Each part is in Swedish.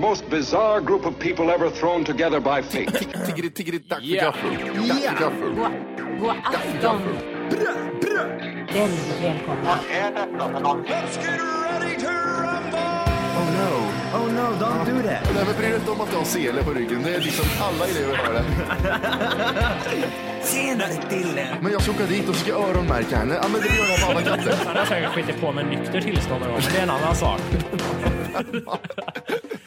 The most bizarre group of people ever thrown together by fate. Tiggeri, tiggeri, dack för gaffel. Dack för gaffel. God afton! Väldigt välkomna. Oh no, oh no, don't do that. Nej, men bry dig inte om att du har sele på ryggen. Det är liksom alla elever har det. Senare Dille. Men jag ska åka dit och ska öronmärka henne. Ja, men det gör jag på alla katter. Han har säkert skitit på med nykter tillstånd men det är en annan sak.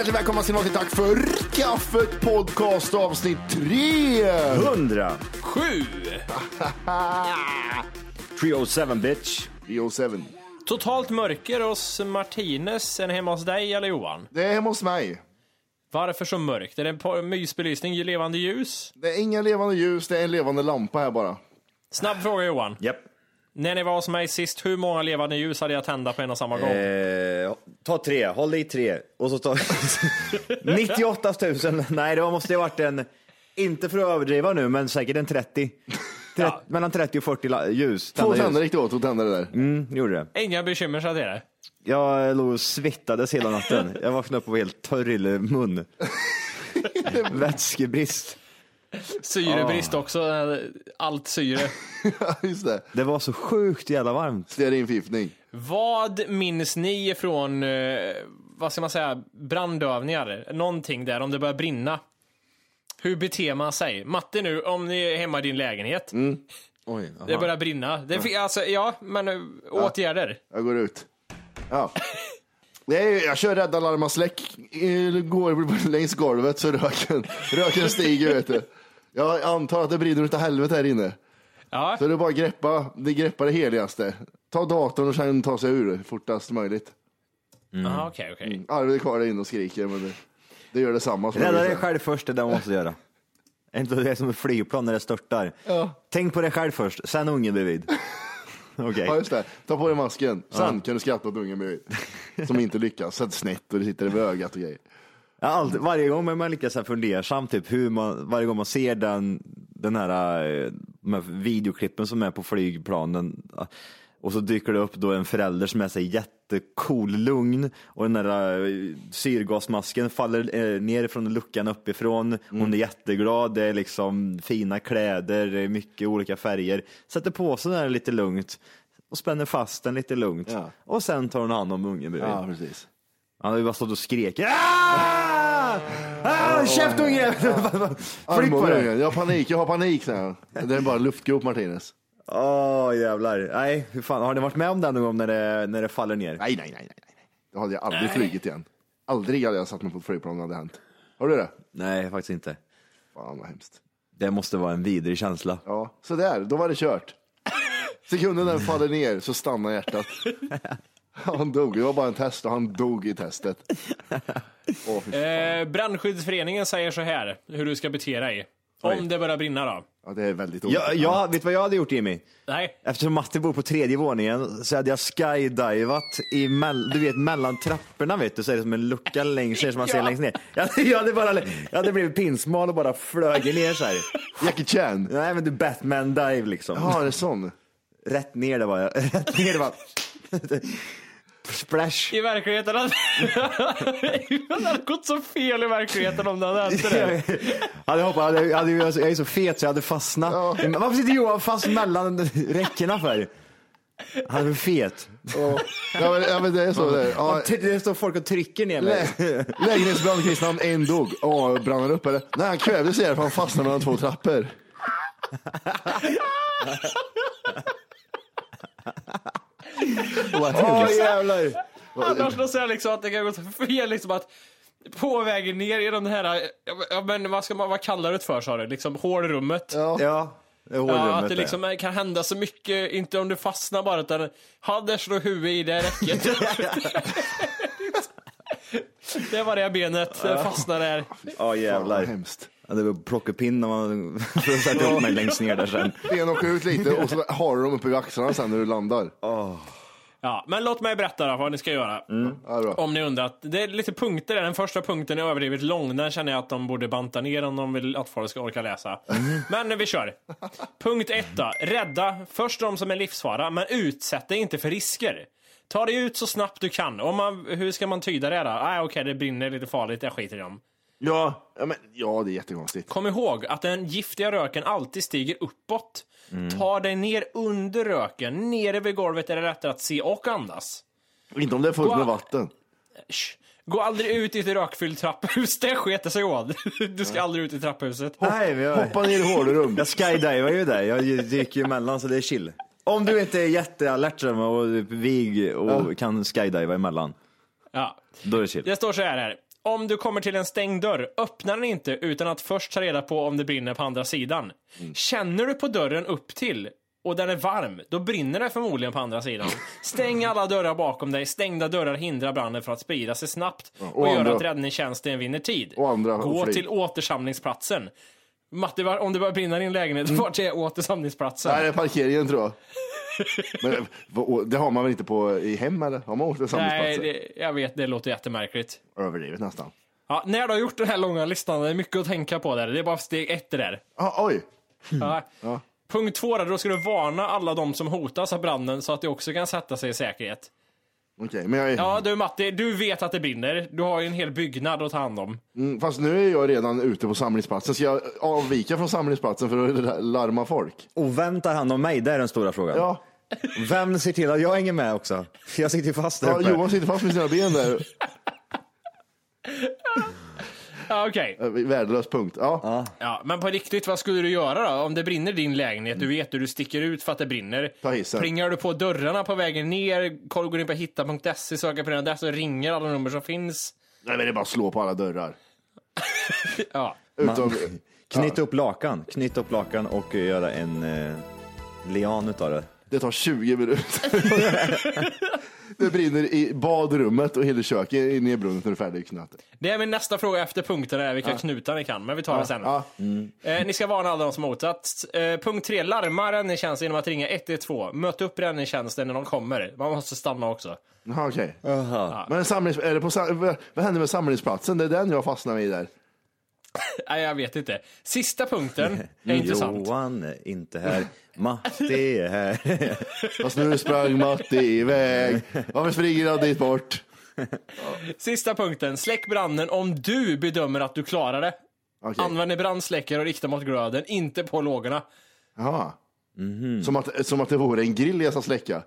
Hjärtligt välkomna ska ni vara till Tack för kaffet podcast avsnitt 3. 100. Sju! 307 bitch. 307. Totalt mörker hos Martinez än hemma hos dig eller Johan? Det är hemma hos mig. Varför så mörkt? Är det en mysbelysning, levande ljus? Det är inga levande ljus, det är en levande lampa här bara. Snabb fråga Johan. Japp. När ni var hos mig sist, hur många levande ljus hade jag tända på en och samma gång? Eh, ta tre, håll i tre. Och så ta 98 000. Nej, det måste ha varit en, inte för att överdriva nu, men säkert en 30. Tret- Mellan 30 och 40 la- ljus. Två tända ljus. tänder gick det åt, två tänder det där. Mm, gjorde det. Inga bekymmer att det är det. Jag låg och svettades hela natten. Jag vaknade upp och var helt torr i mun. Vätskebrist. Syrebrist också, eh, allt syre. Just det. Det var så sjukt jävla varmt. Stearinförgiftning. Vad minns ni från, eh, vad ska man säga, brandövningar? Någonting där, om det börjar brinna. Hur beter man sig? Matte nu, om ni är hemma i din lägenhet. Oj, Det börjar brinna. Det, fi- alltså, ja, men eh, åtgärder. Jag går ut. Ja. Är, jag kör rädda larma släck, eh, går längs golvet så röken, röken stiger vet du. Jag antar att det brinner utav helvete här inne. Ja. Så det är bara att greppa, det greppa det heligaste. Ta datorn och sen ta sig ur fortast möjligt. Aha, okej, okej. Arvid är kvar där inne och skriker men det, det gör detsamma. som Rädda dig själv först, det är det man måste göra. Är inte det som ett flygplan när det störtar? Ja. Tänk på dig själv först, sen ungen bredvid. Okej. Ja just det, ta på dig masken. Sen kan du skratta åt ungen bredvid. Som inte lyckas, sätt snett och det sitter över ögat och grejer. Ja, alltid, varje gång man är lika så här fundersam, typ hur man, varje gång man ser den, den här, eh, de här videoklippen som är på flygplanen eh, och så dyker det upp då en förälder som är så jättecool, lugn och den där eh, syrgasmasken faller ner från luckan uppifrån. Hon är jätteglad, det är liksom fina kläder, det är mycket olika färger. Sätter på sig den här lite lugnt och spänner fast den lite lugnt. Ja. Och sen tar hon hand om ungen bredvid. Ja precis. Han har ju bara stått och skrek. Ah! Ah, käft unge! Flytt på. Jag har panik, jag har panik säger han. Det är bara luftgrop Martinez. Åh jävlar. Nej, hur fan. Har ni varit med om det någon gång när det, när det faller ner? Nej, nej, nej, nej. nej. Då hade jag aldrig flugit igen. Aldrig hade jag satt mig på ett flygplan om det hade hänt. Har du det? Nej, faktiskt inte. Fan vad hemskt. Det måste vara en vidrig känsla. Ja, så där, då var det kört. Sekunden den faller ner så stannar hjärtat. Han dog, det var bara en test och han dog i testet. Fan. Eh, brandskyddsföreningen säger så här, hur du ska bete dig. Om det börjar brinna då. Ja, det är väldigt Jag, jag, vet du vad jag hade gjort Jimmy? Nej. Eftersom Matti bor på tredje våningen så hade jag skydivat i mell, du vet, mellan trapporna vet du, så är det som en lucka längst ner som man ser längst ner. Jag, hade- jag, hade bara, jag hade blivit pinsmal och bara flög ner så här. Jackie Chan. Nej men du Batman dive liksom. Ja, det är sån. Rätt ner det var jag. Rätt ner det var. Splash. I verkligheten hade det hade gått så fel i verkligheten om det hade hänt det. Hade hoppat, hade, hade, jag är så fet så jag hade fastnat. Men Varför sitter Johan fast mellan räckena för? Han är för fet. Ja, ja, men, ja, men det är så. Det, är. ja, Det står folk och trycker ner mig. lä, lägenhetsbrand Kristian, en dog. Åh, brann han upp eller? Nej, han kvävdes i det för han fastnade mellan två trappor. Vad jävlar. Annars då säger jag liksom att det kan gå så fel liksom att på vägen ner i den här, ja, men vad ska man, vad kallar du det för sa du? Liksom hålrummet? Ja. Ja, det är Ja, att det liksom kan hända så mycket, inte om du fastnar bara utan, ha där slår huvudet i det räcket. det var det benet, fastnar där. Ja vad jävlar. hemskt. Ja, det var plockepinn när man för att sätta upp mig längst ner där sen. Ben åker ut lite och så har du dem uppe vid axlarna sen när du landar. Ja, men låt mig berätta då vad ni ska göra. Ja, bra. Om ni undrar. att- Det är lite punkter där. Den första punkten är överdrivet lång. Den känner jag att de borde banta ner om de vill att folk ska orka läsa. Men vi kör. Punkt ett då. Rädda först de som är livsfara, men utsätt dig inte för risker. Ta dig ut så snabbt du kan. Om man, hur ska man tyda det då? Ah, Okej, det brinner lite farligt. Jag skiter i dem. Ja, ja, men, ja, det är jättekonstigt. Kom ihåg att den giftiga röken alltid stiger uppåt. Ta dig ner under röken. Nere vid golvet är det lättare att se och andas. Inte om det är fullt med vatten. Shh. Gå aldrig ut i ett rökfyllt trapphus, det sketer sig åt. Du ska aldrig ut i trapphuset. Nej, vi har... Hoppa ner i hålrum. Jag skydivar ju där, jag dyker ju emellan så det är chill. Om du inte är jättealert och vig och kan skydiva emellan, Ja. då är det chill. Det står så här, här. Om du kommer till en stängd dörr, öppna den inte utan att först ta reda på om det brinner på andra sidan. Känner du på dörren upp till och den är varm, då brinner det förmodligen på andra sidan. Stäng alla dörrar bakom dig. Stängda dörrar hindrar branden från att sprida sig snabbt och, och gör andra- att räddningstjänsten vinner tid. Gå till återsamlingsplatsen. Matti, om det börjar brinna i din lägenhet, vart är återsamlingsplatsen? Nej, det är parkeringen tror jag. Men det har man väl inte på i hem eller? Har man åkt till Nej, det, jag vet, det låter jättemärkligt. Överdrivet nästan. Ja, när du har gjort den här långa listan, det är mycket att tänka på där. Det är bara steg ett det där. Ah, oj, Ja. Punkt två, där, då ska du varna alla de som hotas av branden så att de också kan sätta sig i säkerhet. okej. Men jag är... Ja, du Matti, du vet att det brinner. Du har ju en hel byggnad att ta hand om. Mm, fast nu är jag redan ute på samlingsplatsen. Ska jag avvika från samlingsplatsen för att larma folk? Och vem tar hand om mig? Det är den stora frågan. Ja, Vem ser till att jag hänger med också? Jag sitter ju fast där ja uppe. Johan sitter fast med sina ben där. Ja, okej. Eh, Värdelös punkt. Ja. Ja, men på riktigt, vad skulle du göra då? Om det brinner i din lägenhet, du vet hur du sticker ut för att det brinner. Ta hissen. Plingar du på dörrarna på vägen ner, koll- går in på hitta.se, söker på den där, så ringer alla nummer som finns. Nej, men det är bara att slå på alla dörrar. Ja. Utom... Knyta upp lakan, knyta upp lakan och göra en eh, lian utav det. Det tar 20 minuter. det brinner i badrummet och hela köket är nedbrunnet när du är färdig knutet. Det är min nästa fråga efter punkten, är vilka knutar ni kan, men vi tar det sen. Ja. Eh, ni ska varna alla de som hotats. Eh, punkt tre, larma räddningstjänsten genom att ringa 112. Möt upp räddningstjänsten när de kommer. Man måste stanna också. Okej. Men samlings... är det på... Vad händer med samlingsplatsen? Det är den jag fastnar i där. Nej, jag vet inte. Sista punkten är intressant. Johan är inte här, Matti är här. Fast nu sprang Matti iväg. Varför springer han dit bort? Sista punkten, släck branden om du bedömer att du klarar det. Okej. Använd brandsläckare och rikta mot glöden, inte på lågorna. Jaha. Som, att, som att det vore en grill jag ska släcka.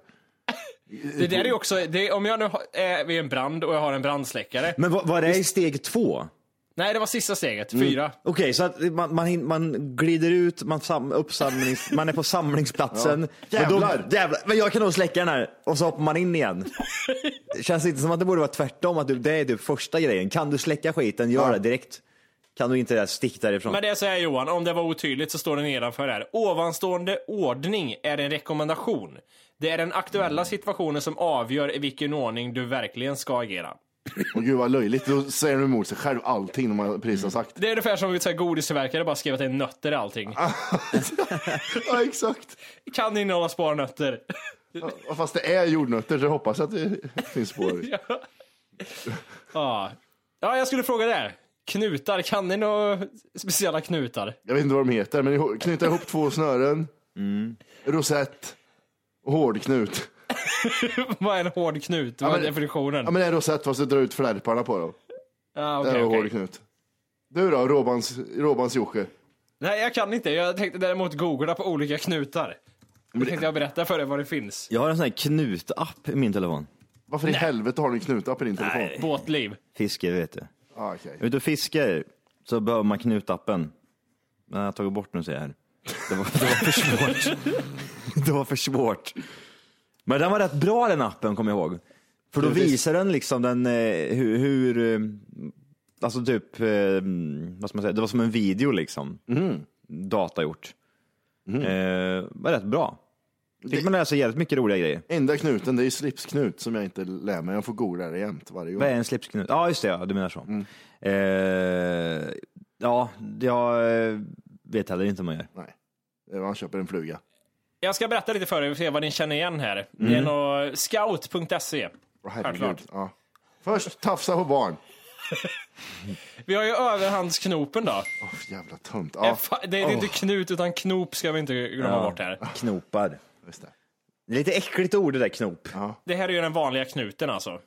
Det där är ju också, det, om jag nu har- är vid en brand och jag har en brandsläckare. Men vad, vad är det i steg två? Nej, det var sista steget. Fyra. Okej, så att man, man, man glider ut, man, sam, uppsamlings, man är på samlingsplatsen. Ja. Men, då, Jävlar. jävlar! Men jag kan nog släcka den här och så hoppar man in igen. Det känns inte som att det borde vara tvärtom, att du, det är typ första grejen. Kan du släcka skiten, gör Ja. det direkt. Kan du inte det, stick därifrån. Men det är så här Johan, om det var otydligt så står det nedanför här. Ovanstående ordning är en rekommendation. Det är den aktuella situationen som avgör i vilken ordning du verkligen ska agera. Och gud vad löjligt, då säger de emot sig själv allting de har precis har sagt. Det är ungefär som att godistillverkare bara skrev att det är nötter i allting. Ja, exakt. Kan innehålla sparnötter. Ja, fast det är jordnötter så jag hoppas att det finns spår. Ja. ja, jag skulle fråga det. Knutar, kan ni några speciella knutar? Jag vet inte vad de heter, men knyta ihop två snören, rosett och hårdknut. Vad är en hård knut? Vad är men- definitionen? Ja men det är rosett fast du drar ut flärparna på dem. Ja, Det okej, är okej. hårdknut. Du då, Råbans, Råbans Jocke? Nej, jag kan inte. Jag tänkte däremot googla på olika knutar. Då tänkte jag berätta för dig vad det finns. Jag har en sån här knutapp i min telefon. Varför i helvete har du en knuta på din telefon? Båtliv. Fiske, vet du. Ah, okej. Är du fiskar så behöver man knutappen. Men jag har tagit bort den ser jag här. Det var, det var för svårt. det var för svårt. Men den var rätt bra den appen, kommer jag ihåg. För då Precis. visar den liksom den, eh, hur, hur eh, alltså typ, eh, vad ska man säga, det var som en video liksom. Datagjort. Eh, var rätt bra. Fick man lära sig jävligt mycket roliga grejer. Enda knuten, det är slipsknut som jag inte lär mig. Jag får googla det jämt varje gång. Vad är en slipsknut? Ja, just det, ja, du menar så. Eh, ja, jag vet heller inte vad man gör. Nej, det man köper en fluga. Jag ska berätta lite för dig se vad ni känner igen här. Det är nog scout.se. Självklart. Ja. Först tafsa på barn. Vi har ju överhandsknopen då. Åh, jävla Ja, fa- Det är inte knut utan knop ska vi inte glömma bort här. Knopar. just det. Det är lite äckligt ord det där knop. Det här är ju den vanliga knuten alltså.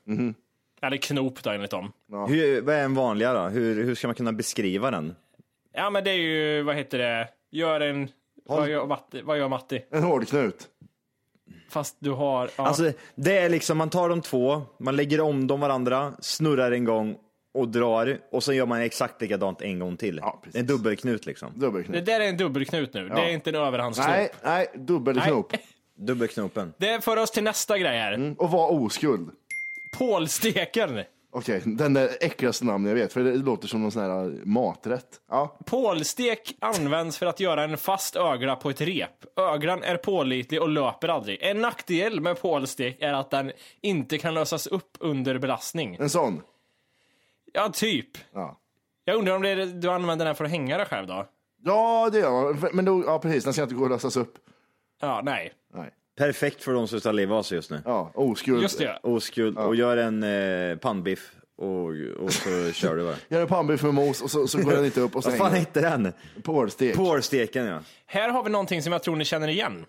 Eller knop då enligt dem. Hur, vad är en vanliga då? Hur, hur ska man kunna beskriva den? Ja men det är ju, vad heter det, gör en... Vad gör, Matti, vad gör Matti? En hårdknut. Fast du har... Ja. Alltså, det är liksom, man tar de två, man lägger om dem varandra, snurrar en gång och drar och så gör man exakt likadant en gång till. Ja, precis. en dubbelknut liksom. det Dubbelknut. där är en dubbelknut nu. Det är inte en överhandsknop. Nej, nej, dubbelknop. Dubbelknopen. Det för oss till nästa grej här. Och var oskuld. Pålsteken. Okej, den där äckligaste namnet jag vet, för det låter som någon sån här maträtt. Ja, Pålstek används för att göra en fast ögla på ett rep. Öglan är pålitlig och löper aldrig. En nackdel med pålstek är att den inte kan lösas upp under belastning. en sån. Ja, typ. Ja. Jag undrar om det är, du använder den för att hänga dig själv då? Ja, det gör man. Men då, ja, precis, den ska inte gå att lösas upp. Ja, nej. Nej. Perfekt för de som ska leva av sig just nu. Ja, oskuld. Just det. Oskuld. Och gör en eh, pannbiff och, och så kör du bara. Gör en pannbiff med mos och så, så går den inte upp och så Vad fan hette den? Pålstek. Pårsteken ja. Här har vi någonting som jag tror ni känner igen.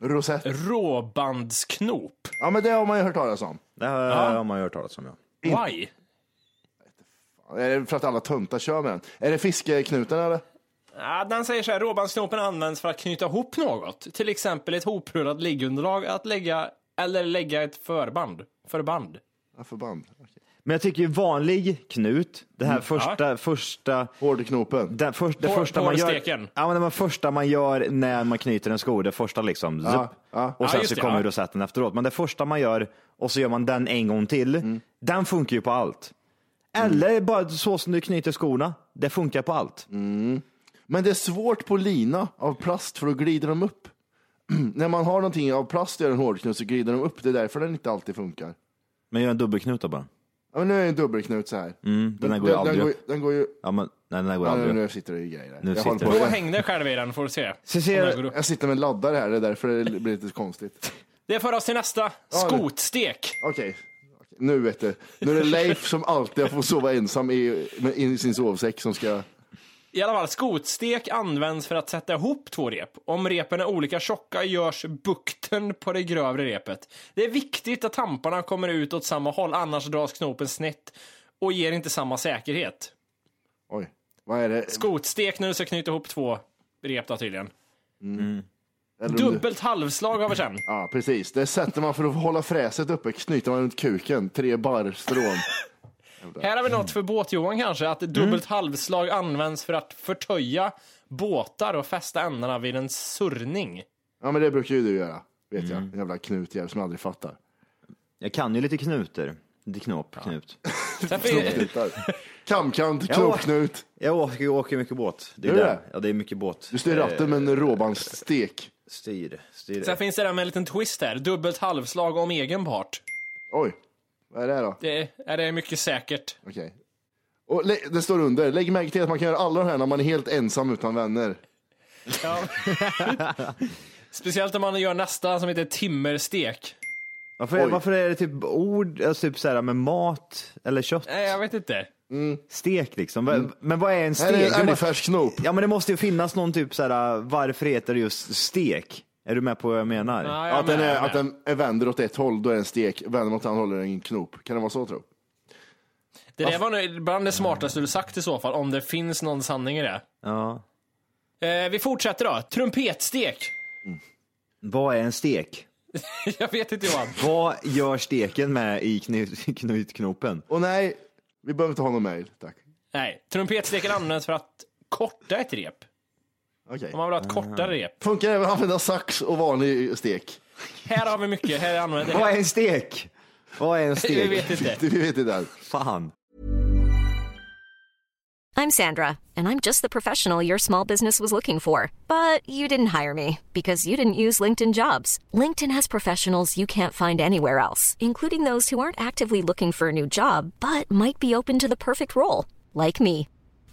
Rosett. Råbandsknop. Ja, men det har man ju hört talas om. Det har, har man ju hört talas om ja. Why? Är det för att alla töntar kör med den? Är det fiskeknuten eller? Ja, den säger så här, råbandsknopen används för att knyta ihop något. Till exempel ett hoprullat liggunderlag att lägga, eller lägga ett förband. Förband. Ja, förband. Okej. Men jag tycker ju vanlig knut, det här första, första Hårdknopen. Den för, det På- första man gör, ja, men det var första man gör när man knyter en sko, det första liksom. Ja, zup. ja. Och Ja, sen så det, kommer ja. rosetten efteråt. Men det första man gör och så gör man den en gång till, Mm. den funkar ju på allt. Eller bara så som du knyter skorna, det funkar på allt. Men det är svårt på lina av plast för då glider de upp. När man har någonting av plast gör en hårdknut så glider de upp. Det är därför den inte alltid funkar. Men gör en dubbelknut då bara. Ja, men nu är det en dubbelknut så här. Mm, den här går ju den, aldrig går, upp. den går ju... Ja, men, nej, den här går Ja, aldrig nu, sitter det i grejer. Nu jag, sitter på, Gå och jag, häng dig själv i den får du se. Så ser, jag sitter med en laddare här, det är därför det blir lite konstigt. Det för oss till nästa. Skotstek. Okej, Okej. nu vet du. Nu är det Leif som alltid får sova ensam i, i sin sovsäck som ska... I alla fall, skotstek används för att sätta ihop två rep. Om repen är olika tjocka görs bukten på det grövre repet. Det är viktigt att tamparna kommer ut åt samma håll, annars dras knopen snett och ger inte samma säkerhet. Oj, vad är det? Skotstek när du ska knyta ihop två rep då tydligen. Du- Dubbelt halvslag har vi sen. Ja, precis. Det sätter man för att hålla fräset uppe, knyter man runt kuken. Tre barr strån. Här har vi något för båt-Johan kanske, att dubbelt halvslag används för att förtöja båtar och fästa ändarna vid en surrning. Ja, men det brukar ju du göra. Vet jag. En jävla knutjävel som jag aldrig fattar. Jag kan ju lite knuter. Lite knåp, knut. Sen fin- Knutar. Kamkant, Ja. knoppknut. Jag åker, åker mycket båt. Det är Gör du det. det? Ja, det är mycket båt. Du styr ratten med en råbandsstek. Styr, styr. Sen finns det där med en liten twist här, dubbelt halvslag om egen part. Oj, vad är det då? Det är, det är mycket säkert. Okej. Och lä- det står under, lägg märke till att man kan göra alla de här när man är helt ensam utan vänner. Ja. Speciellt om man gör nästa som heter timmerstek. Varför, är, Oj. varför är det typ ord, alltså typ såhär med mat eller kött? Nej, jag vet inte. Stek liksom. Va- Men vad är en Här stek? är Det en må- älgfärsk knop. Ja men det måste ju finnas någon typ såhär, varför heter det just stek? Är du med på vad jag menar? Ja, jag Att den, är, jag att den är vänder åt ett håll, då är det en stek. Vänder mot annat håll är det en knop. Kan det vara så tro? Det där var nog bland det smartaste du sagt i så fall, om det finns någon sanning i det. Ja. Eh, vi fortsätter då. Trumpetstek. Vad är en stek? jag vet inte Johan. Vad gör steken med i knut, knutknopen? Och nej, vi behöver inte ha någon mail, tack. Nej, trumpetsteken används för att korta ett rep. Okej. Om man vill ha ett kortare rep. Funkar även att använda sax och vanlig stek? Här har vi mycket. Här använder Vad är en stek? Vad är en Vi stek? vet inte. Vi vet inte än. Fan. I'm Sandra, and I'm just the professional your small business was looking for. But you didn't hire me because you didn't use LinkedIn jobs. LinkedIn has professionals you can't find anywhere else, including those who aren't actively looking for a new job but might be open to the perfect role, like me.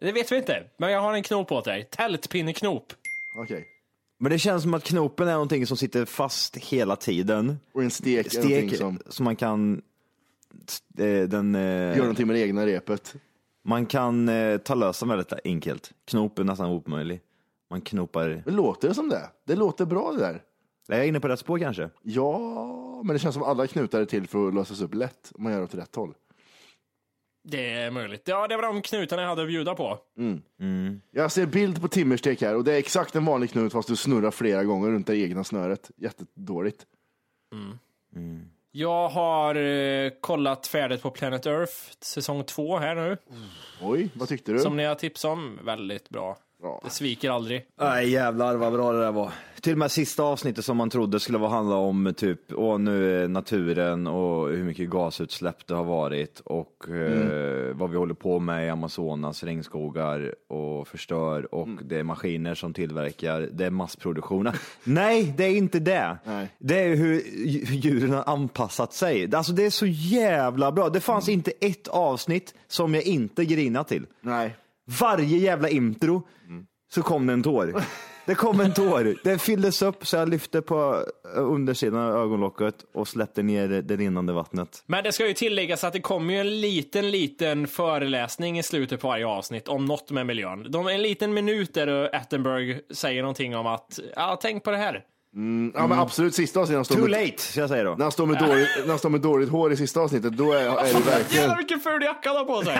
Det vet vi inte, men jag har en knop åt dig. Tältpinneknop. Okej. Men det känns som att knopen är någonting som sitter fast hela tiden. Och en stek, är Stek någonting som som man kan... eh, Den, eh, gör någonting med det egna repet. man kan eh, ta lös den väldigt enkelt. Knop är nästan omöjlig. Man knopar... Men låter det som det? Det låter bra det där. Är jag inne på rätt spår kanske? Ja, men det känns som alla knutar är till för att lösas upp lätt om man gör det åt rätt håll. Det är möjligt. Ja, det var de knutarna jag hade att bjuda på. Jag ser bild på timmerstek här och det är exakt en vanlig knut fast du snurrar flera gånger runt det egna snöret. Jättedåligt. Jag har eh, kollat färdigt på Planet Earth säsong två här nu. Oj, vad tyckte du? Som ni har tipsat om. Väldigt bra. Bra. Det sviker aldrig. Nej jävlar vad bra det där var. Till och med sista avsnittet som man trodde skulle vara handla om typ, åh nu naturen och hur mycket gasutsläpp det har varit och eh, vad vi håller på med i Amazonas regnskogar och förstör och det är maskiner som tillverkar, det är massproduktion. Nej, det är inte det. Nej. Det är hur dj- djuren har anpassat sig. Alltså det är så jävla bra. Det fanns inte ett avsnitt som jag inte grinat till. Nej. Varje jävla intro så kom det en tår. Det kom en tår. Det fylldes upp så jag lyfte på eh, undersidan av ögonlocket och släppte ner det rinnande vattnet. Men det ska ju tilläggas att det kommer ju en liten, liten föreläsning i slutet på varje avsnitt om något med miljön. De, en liten minut där Attenberg säger någonting om att, ja, tänk på det här. Ja, men absolut sista avsnittet. när han står Too med- late, ska jag säga då. När han, står med dåligt, när han står med dåligt hår i sista avsnittet, då är, är det verkligen Jävlar vilken ful jacka han har på sig!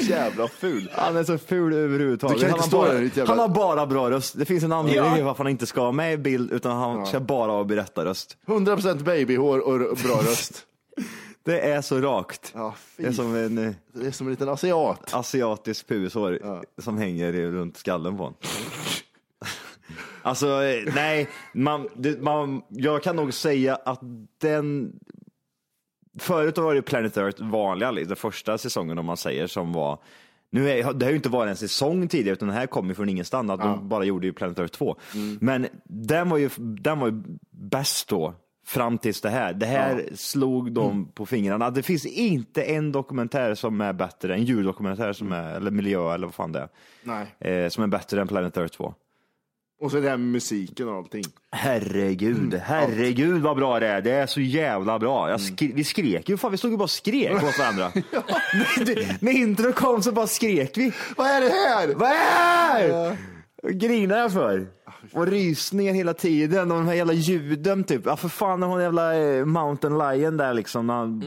så jävla ful. Han är så ful överhuvudtaget. Du kan Han inte har, stå bara, där, ditt jävla- han har bara bra röst. Det finns en anledning till varför han inte ska vara med i bild utan han ska bara ha berättarröst. 100% babyhår och bra röst. Det är så rakt. Ja, fy. Det är som en eh, Det är som en liten asiat. asiatisk pubishår som hänger runt skallen på honom. Alltså, eh, nej, man, det, man, jag kan nog säga att den... Förut var det Planet Earth vanliga, den första säsongen om man säger, som var Nu är, det har ju inte varit en säsong tidigare utan den här kom ju från ingenstans. Att De bara gjorde ju Planet Earth 2. Men den var ju, den var ju bäst då. Fram tills det här. Det här slog dem på fingrarna. Det finns inte en dokumentär som är bättre, en djurdokumentär som är, eller miljö eller vad fan det är. Nej. Eh, som är bättre än Planet Earth 2. Och så det här med musiken och allting. Herregud, herregud vad bra det är. Det är så jävla bra. Jag skri- vi skrek ju, fan vi stod ju bara och skrek åt varandra. när, när intro kom så bara skrek vi. Vad är det här? Vad är det här? Grinar jag för. Och rysningar hela tiden och de här jävla ljuden typ. Ja för fan den jävla eh, Mountain Lion där liksom. när han-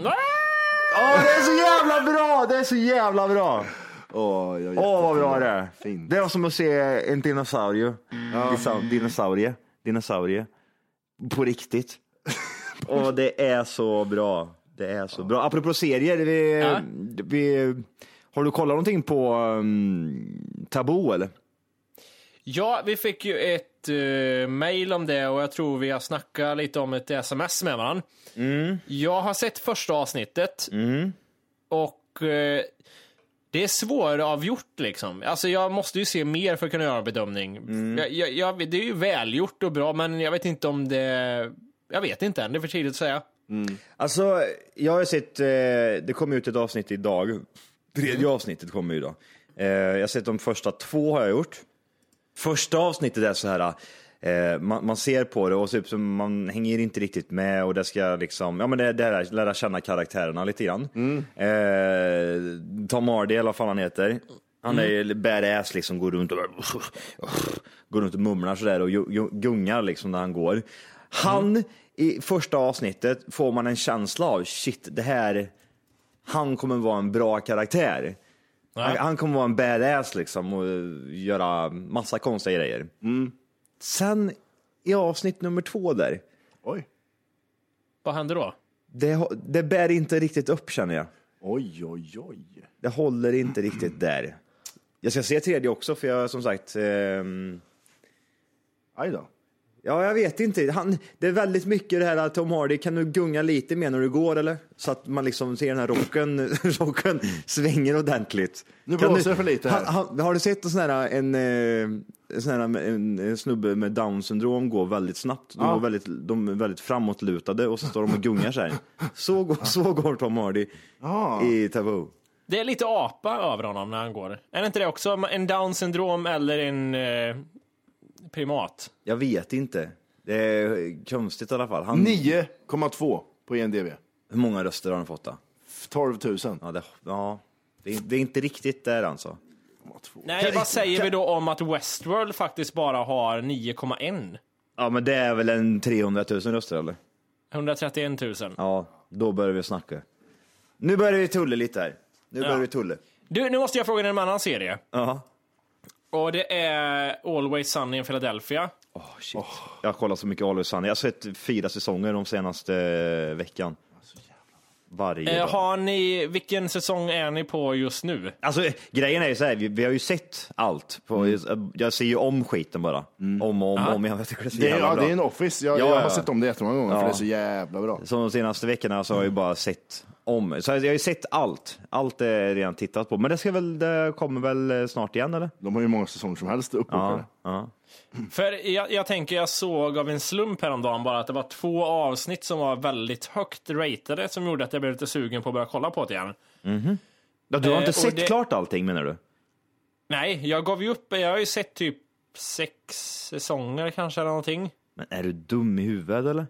Åh det är så jävla bra! Det är så jävla bra! Åh, Åh vad bra det är. Fint. Det var som att se en dinosaurie. Disa- Dinosaurie. Dinosaurie. På riktigt. Och det är så bra. Det är så bra. Apropå serier. Vi, Ja. vi, har du kollat någonting på um, Taboo eller? Ja, vi fick ju ett uh, mail om det och jag tror vi har snackat lite om ett sms med varandra. Jag har sett första avsnittet och eh, det är svåravgjort liksom. Alltså jag måste ju se mer för att kunna göra en bedömning. Jag, jag, jag, det är ju välgjort och bra, men jag vet inte om det... Jag vet inte än, det är för tidigt att säga. Alltså, jag har sett, eh, det kom ut ett avsnitt idag. Tredje avsnittet kommer ju idag. Eh, jag har sett de första två har jag gjort. Första avsnittet är så här, eh, man, man ser på det och typ som man hänger inte riktigt med och det ska liksom, ja men det, det är lära känna karaktärerna lite grann. Eh, Tom Hardy eller vad fan han heter. Han är ju badass liksom, går runt och går runt och mumlar sådär och gungar liksom när han går. Han, i första avsnittet får man en känsla av, shit det här, han kommer vara en bra karaktär. Han, han kommer vara en badass liksom och göra massa konstiga grejer. Sen i avsnitt nummer två där, Oj. Vad händer då? det, det bär inte riktigt upp känner jag. Oj, oj, oj. Det håller inte riktigt där. Jag ska se tredje också för jag som sagt, ehm, Aj då. Ja jag vet inte. Han, det är väldigt mycket det här att Tom Hardy, kan du gunga lite mer när du går eller? Så att man liksom ser den här rocken, rocken svänger ordentligt. Nu Kan blåser du- det för lite här. Han, han, har du sett en sån här, en, eh, en, sån här, en, en snubbe med down syndrom går väldigt snabbt? De, Ja. går väldigt, de är väldigt framåtlutade och så står de och gungar så här. Så, går- så går Tom Hardy Ja. i Taboo. Det är lite apa över honom när han går. Är det inte det också? En down syndrom eller en eh, primat? Jag vet inte. Det är konstigt i alla fall. Han, 9,2 på IMDB. Hur många röster har han fått då? 12 000. Ja, det, ja, det, är, det är inte riktigt där alltså. Nej, vad säger vi då om att Westworld faktiskt bara har 9,1? Ja, men det är väl en 300 000 röster eller? 131 000. Ja, då börjar vi snacka. Nu börjar vi tulla lite här. Nu börjar vi tulla. Du, nu måste jag fråga dig om en annan serie. Ja. Och det är Always Sunny in Philadelphia. Oh, shit. Jag har kollat så mycket Always Sunny. Jag har sett fyra säsonger de senaste eh, veckan. Varje Eh, dag. har ni, vilken säsong är ni på just nu? Alltså grejen är ju så här, vi, vi har ju sett allt. På, Mm. Jag ser ju om skiten bara. Om och om, om igen. Jag tycker det är så Det jävla ja, bra. det är en Office. Jag, Ja, jag ja, har ja. sett om det jättemånga gånger för det är så jävla bra. Så de senaste veckorna så har jag ju bara sett om. Så jag har ju sett allt. Allt är redan tittat på. Men det, ska väl, det kommer väl eh, snart igen eller? De har ju många säsonger som helst uppbokade. Ja. För jag, jag tänker, jag såg av en slump häromdagen bara att det var två avsnitt som var väldigt högt ratade som gjorde att jag blev lite sugen på att börja kolla på det igen. ja du har Eh, inte och sett det- klart allting menar du? Nej, jag gav ju upp. Jag har ju sett typ sex säsonger kanske eller någonting. Men är du dum i huvudet eller?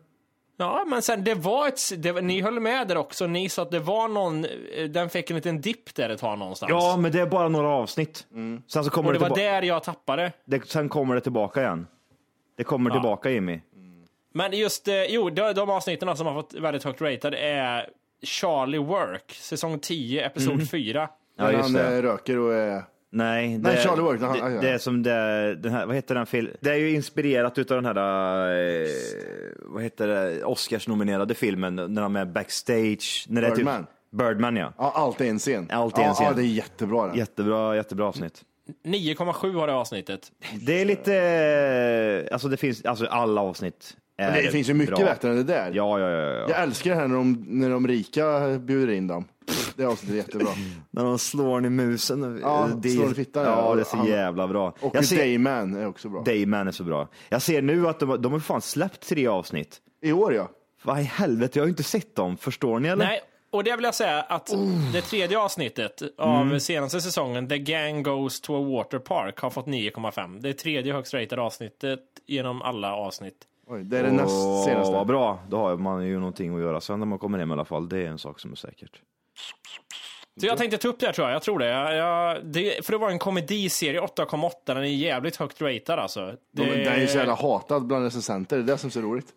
Ja, men sen det var ett... Det, ni höll med där också. Ni sa att det var någon... eh, Den fick en liten dipp där ett tag någonstans. Ja, men det är bara några avsnitt. Sen, så kommer och det det var där jag tappade. det, sen kommer det tillbaka igen. Det kommer Ja. tillbaka Jimmy. Men just, eh, jo, de, de avsnitten som har fått väldigt högt ratad är Charlie Work, säsong 10, episod 4. Ja, just han det. eh, röker och är... Nej, Nej, det, Charlie Work, det, ja. det är som det, den här, vad heter den filmen? Det är ju inspirerat utav den här, eh, vad heter det, Oscars-nominerade filmen när de är backstage. När det är Birdman. Typ, Birdman ja. Ja, allt är en scen. Allt är en scen. Ja, det är jättebra den. Jättebra, jättebra avsnitt. 9,7 har det avsnittet. Det är lite, eh, alltså det finns, alltså alla avsnitt är Men det finns ju mycket bra. bättre än det där. Ja, ja, ja. ja. Jag älskar det här när de, när de rika bjuder in dem. Det avsnittet är jättebra. När de slår en i musen. Ja, det, slår i fittan, Ja, det är så Han- jävla bra. Och Jag ser, Dayman är också bra. Dayman är så bra. Jag ser nu att de, de har fan släppt tre avsnitt. I år ja. Vad i helvete, jag har ju inte sett dem. Förstår ni eller? Nej, och det vill jag säga att det tredje avsnittet av senaste säsongen, The Gang Goes to a Water Park, har fått 9,5. Det är tredje högst ratade avsnittet genom alla avsnitt. Oj, det är det näst Åh, senaste. Vad bra, då har man ju någonting att göra sen när man kommer hem i alla fall. Det är en sak som är säkert. Så jag tänkte ta upp det här tror jag, jag tror det. Jag, jag, det för det var en komediserie, 8,8, den är jävligt högt ratad alltså. De, Det, Den är ju så jävla hatad bland recensenter, det är det som är så roligt.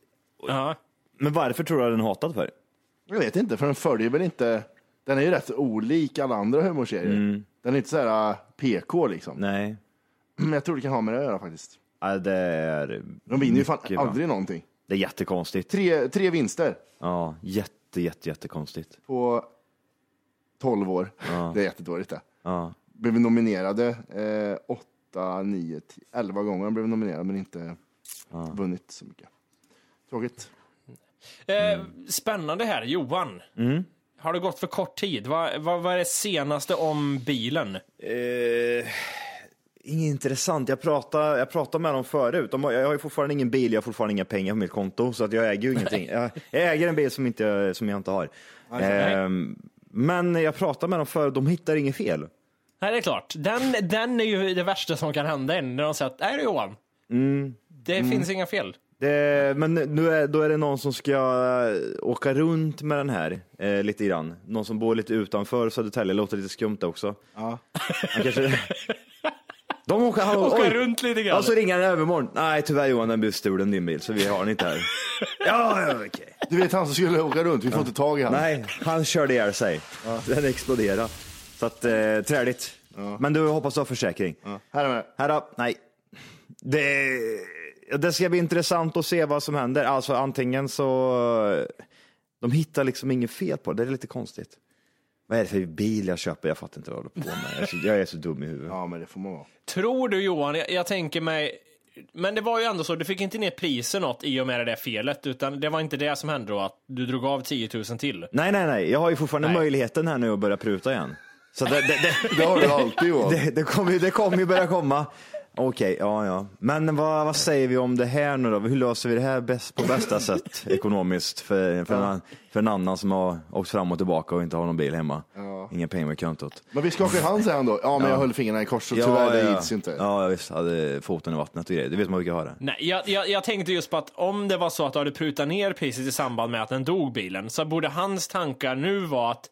Ja. Men varför tror du att den är hatad för? Jag vet inte, för den följer väl inte... Den är ju rätt olik alla andra humorserier. Den är inte så här äh, PK liksom. Nej, Men jag tror det kan ha med det att göra faktiskt. Nej, det är... De vinner ju fan bra. aldrig någonting. Det är jättekonstigt. Tre, tre vinster Ja, jätte, jätte, jättekonstigt. på 12 år. Det är jättedåligt det. Ja. Blev nominerade eh, 8, 9, 10, 11 gånger blev nominerade men inte vunnit så mycket. Tråkigt. Eh, spännande här, Johan. Har det gått för kort tid? Vad, vad, vad är det senaste om bilen? Eh, inget intressant. Jag pratade, jag pratade med dem förut. De, har- jag har ju fortfarande ingen bil, jag har fortfarande inga pengar på mitt konto, så att jag äger ju ingenting. Jag, jag äger en bil som, inte, som jag inte har. Eh, men jag pratade med dem förut, de hittar inget fel. Nej, det är klart. Den, den är ju det värsta som kan hända en när de säger att, nej det är Johan. Det finns inga fel. Det, men nu är, då är det någon som ska eh, åka runt med den här eh, lite grann. Någon som bor lite utanför Södertälje, låter lite skumt också. Ja. Han kanske... De åker, han, Åka oj. runt lite grann. Och så ringer han övermorgon. Nej tyvärr Johan, den blev stulen din bil, så vi har den inte här. ja, ja, okej. Du vet han som skulle åka runt, vi får inte tag i han. Nej, han körde ihjäl sig. Den exploderade. Så att, eh, träligt. Men du hoppas du har försäkring. Ja. Här är med. Här då, nej. Det, ja, det ska bli intressant att se vad som händer. Alltså antingen så, de hittar liksom inget fel på det, det är lite konstigt. Vad är det för bil jag köper? Jag fattar inte vad jag håller på med. Jag är så, jag är så dum i huvudet. Ja men det får man vara. Tror du Johan, jag, jag tänker mig, men det var ju ändå så, du fick inte ner priset något i och med det där felet, utan det var inte det som hände då, att du drog av 10 000 till. Nej, nej, nej. Jag har ju fortfarande Nej. möjligheten här nu att börja pruta igen. Så det, det, det, Det har du alltid Johan. det, det kommer ju det kommer ju börja komma. Okej, ja, ja. Men vad, vad säger vi om det här nu då? Hur löser vi det här bäst, på bästa sätt ekonomiskt för, för, en, för en annan som har åkt fram och tillbaka och inte har någon bil hemma? Inga pengar med kontot. Men vi skakar hand säger han då. Ja men jag höll fingrarna i kors så tyvärr det gick ju inte. Ja, visst. Hade foten i vattnet och grejer. Du vet man brukar ha det. Nej, jag, jag, jag tänkte just på att om det var så att du hade prutat ner priset i samband med att den dog bilen, så borde hans tankar nu vara att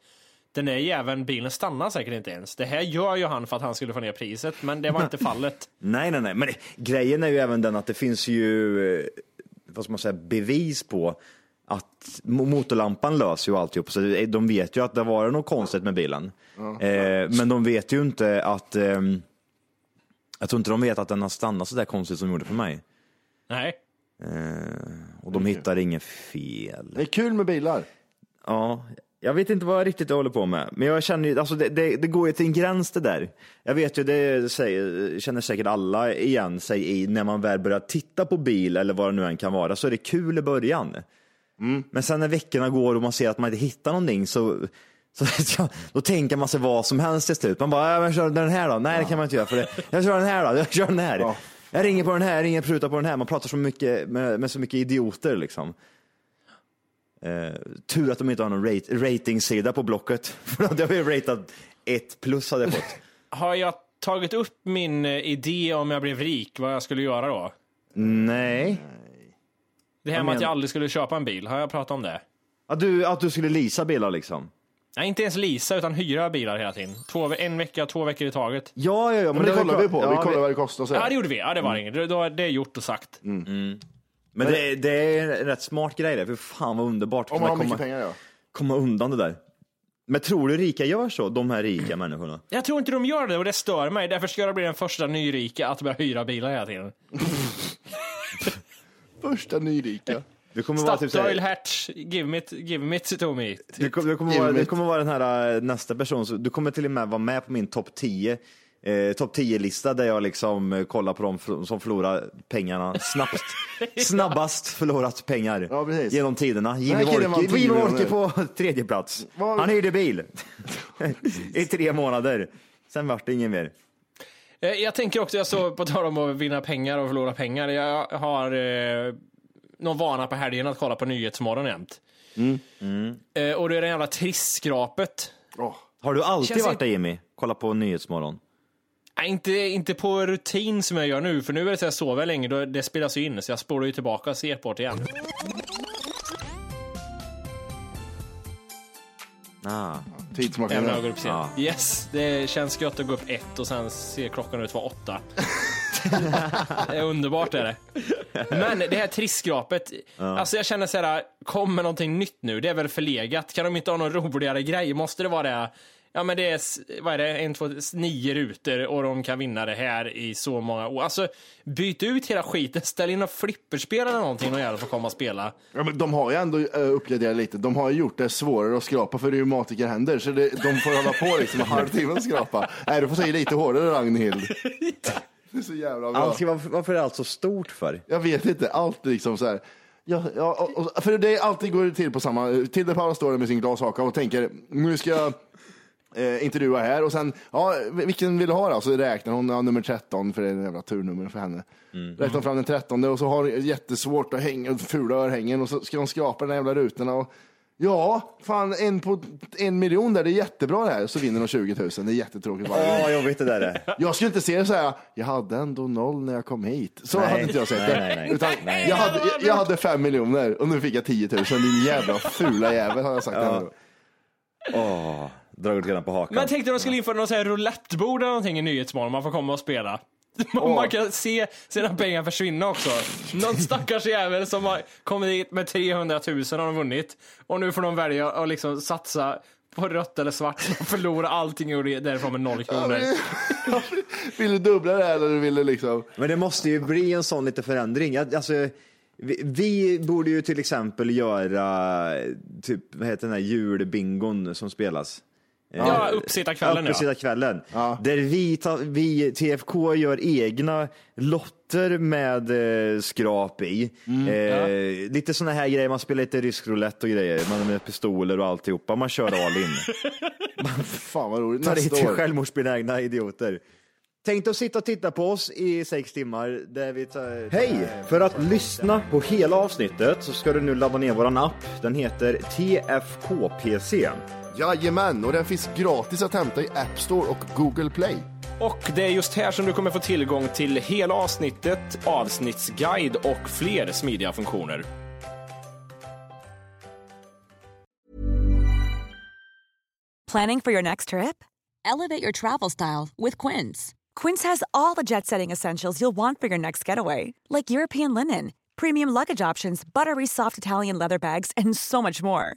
den där jäveln bilen stannar säkert inte ens. Det här gör ju han för att han skulle få ner priset, men det var inte fallet. Nej, nej, nej. Men det, grejen är ju även den att det finns ju, eh, vad ska man säga, bevis på att mo- motorlampan löser ju alltihop. Så de vet ju att det var något konstigt med bilen. Eh, men de vet ju inte att, ehm, jag tror inte de vet att den har stannat så där konstigt som den gjorde för mig. Nej. Eh, och de hittar inget fel. Det är kul med bilar. Ja, jag vet inte vad jag riktigt håller på med. Men jag känner ju, alltså det, det, det går ju till en gräns det där. Jag vet ju, det säger, känner säkert alla igen sig i när man väl börjar titta på bil eller vad det nu än kan vara, så är det kul i början. Men sen när veckorna går och man ser att man inte hittar någonting så, så då tänker man sig vad som helst till slut. Man bara, ja, men kör den här då? Nej, det kan man inte göra. För det. Jag kör den här då, jag kör den här. Ja. Jag ringer på den här, jag ringer prutar på den här. Man pratar så mycket med, med så mycket idioter liksom. Eh, tur att de inte har någon rate, ratingsida på Blocket. För då hade jag ju ratat ett plus hade jag fått. Har jag tagit upp min eh, idé om jag blev rik, vad jag skulle göra då? Nej. Det här Vad med att jag aldrig skulle köpa en bil, har jag pratat om det? Att du, att du skulle leasa bilar liksom? Nej, inte ens leasa, utan hyra bilar hela tiden. Två, en vecka, två veckor i taget. Ja, ja, ja. Men det har kollar vi på. Ja, vi kollar vad det så. Ja, det gjorde vi. Ja, det var inget. Då, det är gjort och sagt. Men det, det är en rätt smart grej det. För fan vad underbart. Om man har Kunna mycket komma, pengar ja. komma undan det där. Men tror du rika gör så? De här rika människorna? Jag tror inte de gör det och det stör mig. Därför ska jag bli den första nyrika att börja hyra bilar hela tiden. Första nyrika. Det kommer vara typ Statoil här, Hertz, give me, it- give me it to me. det kommer, det kommer, vara, det kommer vara den här äh, nästa person. Så du kommer till och med vara med på min topp 10 eh, topp 10-lista där jag liksom eh, kollar på de som förlorar pengarna snabbt. Snabbast förlorat pengar Ja, genom tiderna. Jimmy Wolke, vann 10 Jimmy Wolke på tredje plats. Vad- Han hyrde bil i tre månader. Sen vart det ingen mer. Eh, Jag tänker också, jag såg på tal om att vinna pengar och förlora pengar. Jag har eh, någon vana på helgen att kolla på Nyhetsmorgon jämt. Eh, och det är det jävla trissskrapet. Åh. Har du alltid Känns varit där Jimmy? Kolla på Nyhetsmorgon. Nej, inte, inte på rutin som jag gör nu, för nu är det så jag sover länge, då det spelas ju in, så jag spolar ju tillbaka och ser på det igen. Ah. Tidsmaskinen. Även jag går upp sent. Ja. Yes, det känns gött att gå upp ett och sen ser klockan ut att vara åtta. det är underbart är det. Men det här trissskrapet, alltså jag känner så här, kommer någonting nytt nu? Det är väl förlegat? Kan de inte ha någon roligare grej? Måste det vara det? Ja men det är, vad är det, en, två, nio rutor och de kan vinna det här i så många år. Alltså byt ut hela skiten, ställ in något flipperspel eller någonting och jävla får komma och spela. Ja, men de har ju ändå uh, uppgraderat lite. De har ju gjort det svårare att skrapa för reumatikerhänder. Så det, de får hålla på liksom en halvtimme och skrapa. Nej, du får säga lite hårdare Ragnhild. Det är så jävla bra. Allt ska, varför, varför är allt så stort för? Jag vet inte, allt är liksom så här. Ja, ja, och, och, för det är alltid går det till på samma, Tilde Paula står där med sin glashaka och tänker, nu ska jag eh, intervjua här och sen, ja, vilken vill du ha då? Så räknar hon ja, nummer 13, för det är en jävla turnummer för henne. Räknar hon fram den 13 och så har hon jättesvårt att hänga, fula örhängen och så ska hon skrapa de jävla rutorna och Ja, fan en på en miljon där, det är jättebra det här. Så vinner de 20 000, det är jättetråkigt varje gång. Jobbigt det där är. Jag skulle inte se det så här, jag hade ändå noll när jag kom hit. Så Nej. hade inte jag sett Nej, det. nej, nej. Utan Nej. Jag, hade, jag, hade fem miljoner och nu fick jag 10 000. Din jävla fula jävel har jag sagt. Ja. Ja. Åh, dragit redan på hakan. Men tänkte de skulle införa något så här roulettebord eller någonting i Nyhetsmorgon, man får komma och spela. Man kan se sina pengar försvinna också. Någon stackars jävel som har kommit hit med 300 000 har de vunnit. Och nu får de välja att liksom satsa på rött eller svart och förlora allting och det- därifrån med noll kronor. Vill du dubbla det här eller vill du liksom? Men det måste ju bli en sån lite förändring. Jag- Alltså, vi, vi borde ju till exempel göra typ, vad heter den här julbingon som spelas? Ja, uppsittarkvällen, ja. Uppesittarkvällen. Där vi, vi, TFK gör egna lotter med eh, skrap i. Mm, eh, Lite såna här grejer, man spelar lite rysk roulette och grejer. Man med pistoler och alltihopa. Man kör all in. Fan vad roligt. Tar år. självmordsbenägna idioter. Tänk att sitta och titta på oss i sex timmar där vi tar... Hej! För att lyssna på hela avsnittet så ska du nu ladda ner våran app. Den heter TFKPC. Jajamän, och den finns gratis att hämta i App Store och Google Play. Och det är just här som du kommer få tillgång till hela avsnittet, avsnittsguide och fler smidiga funktioner. Planning for your next trip? Elevate your travel style with Quince. Quince has all the jet setting essentials you'll want for your next getaway, like European linen, premium luggage options, buttery soft Italian leather bags, and so much more.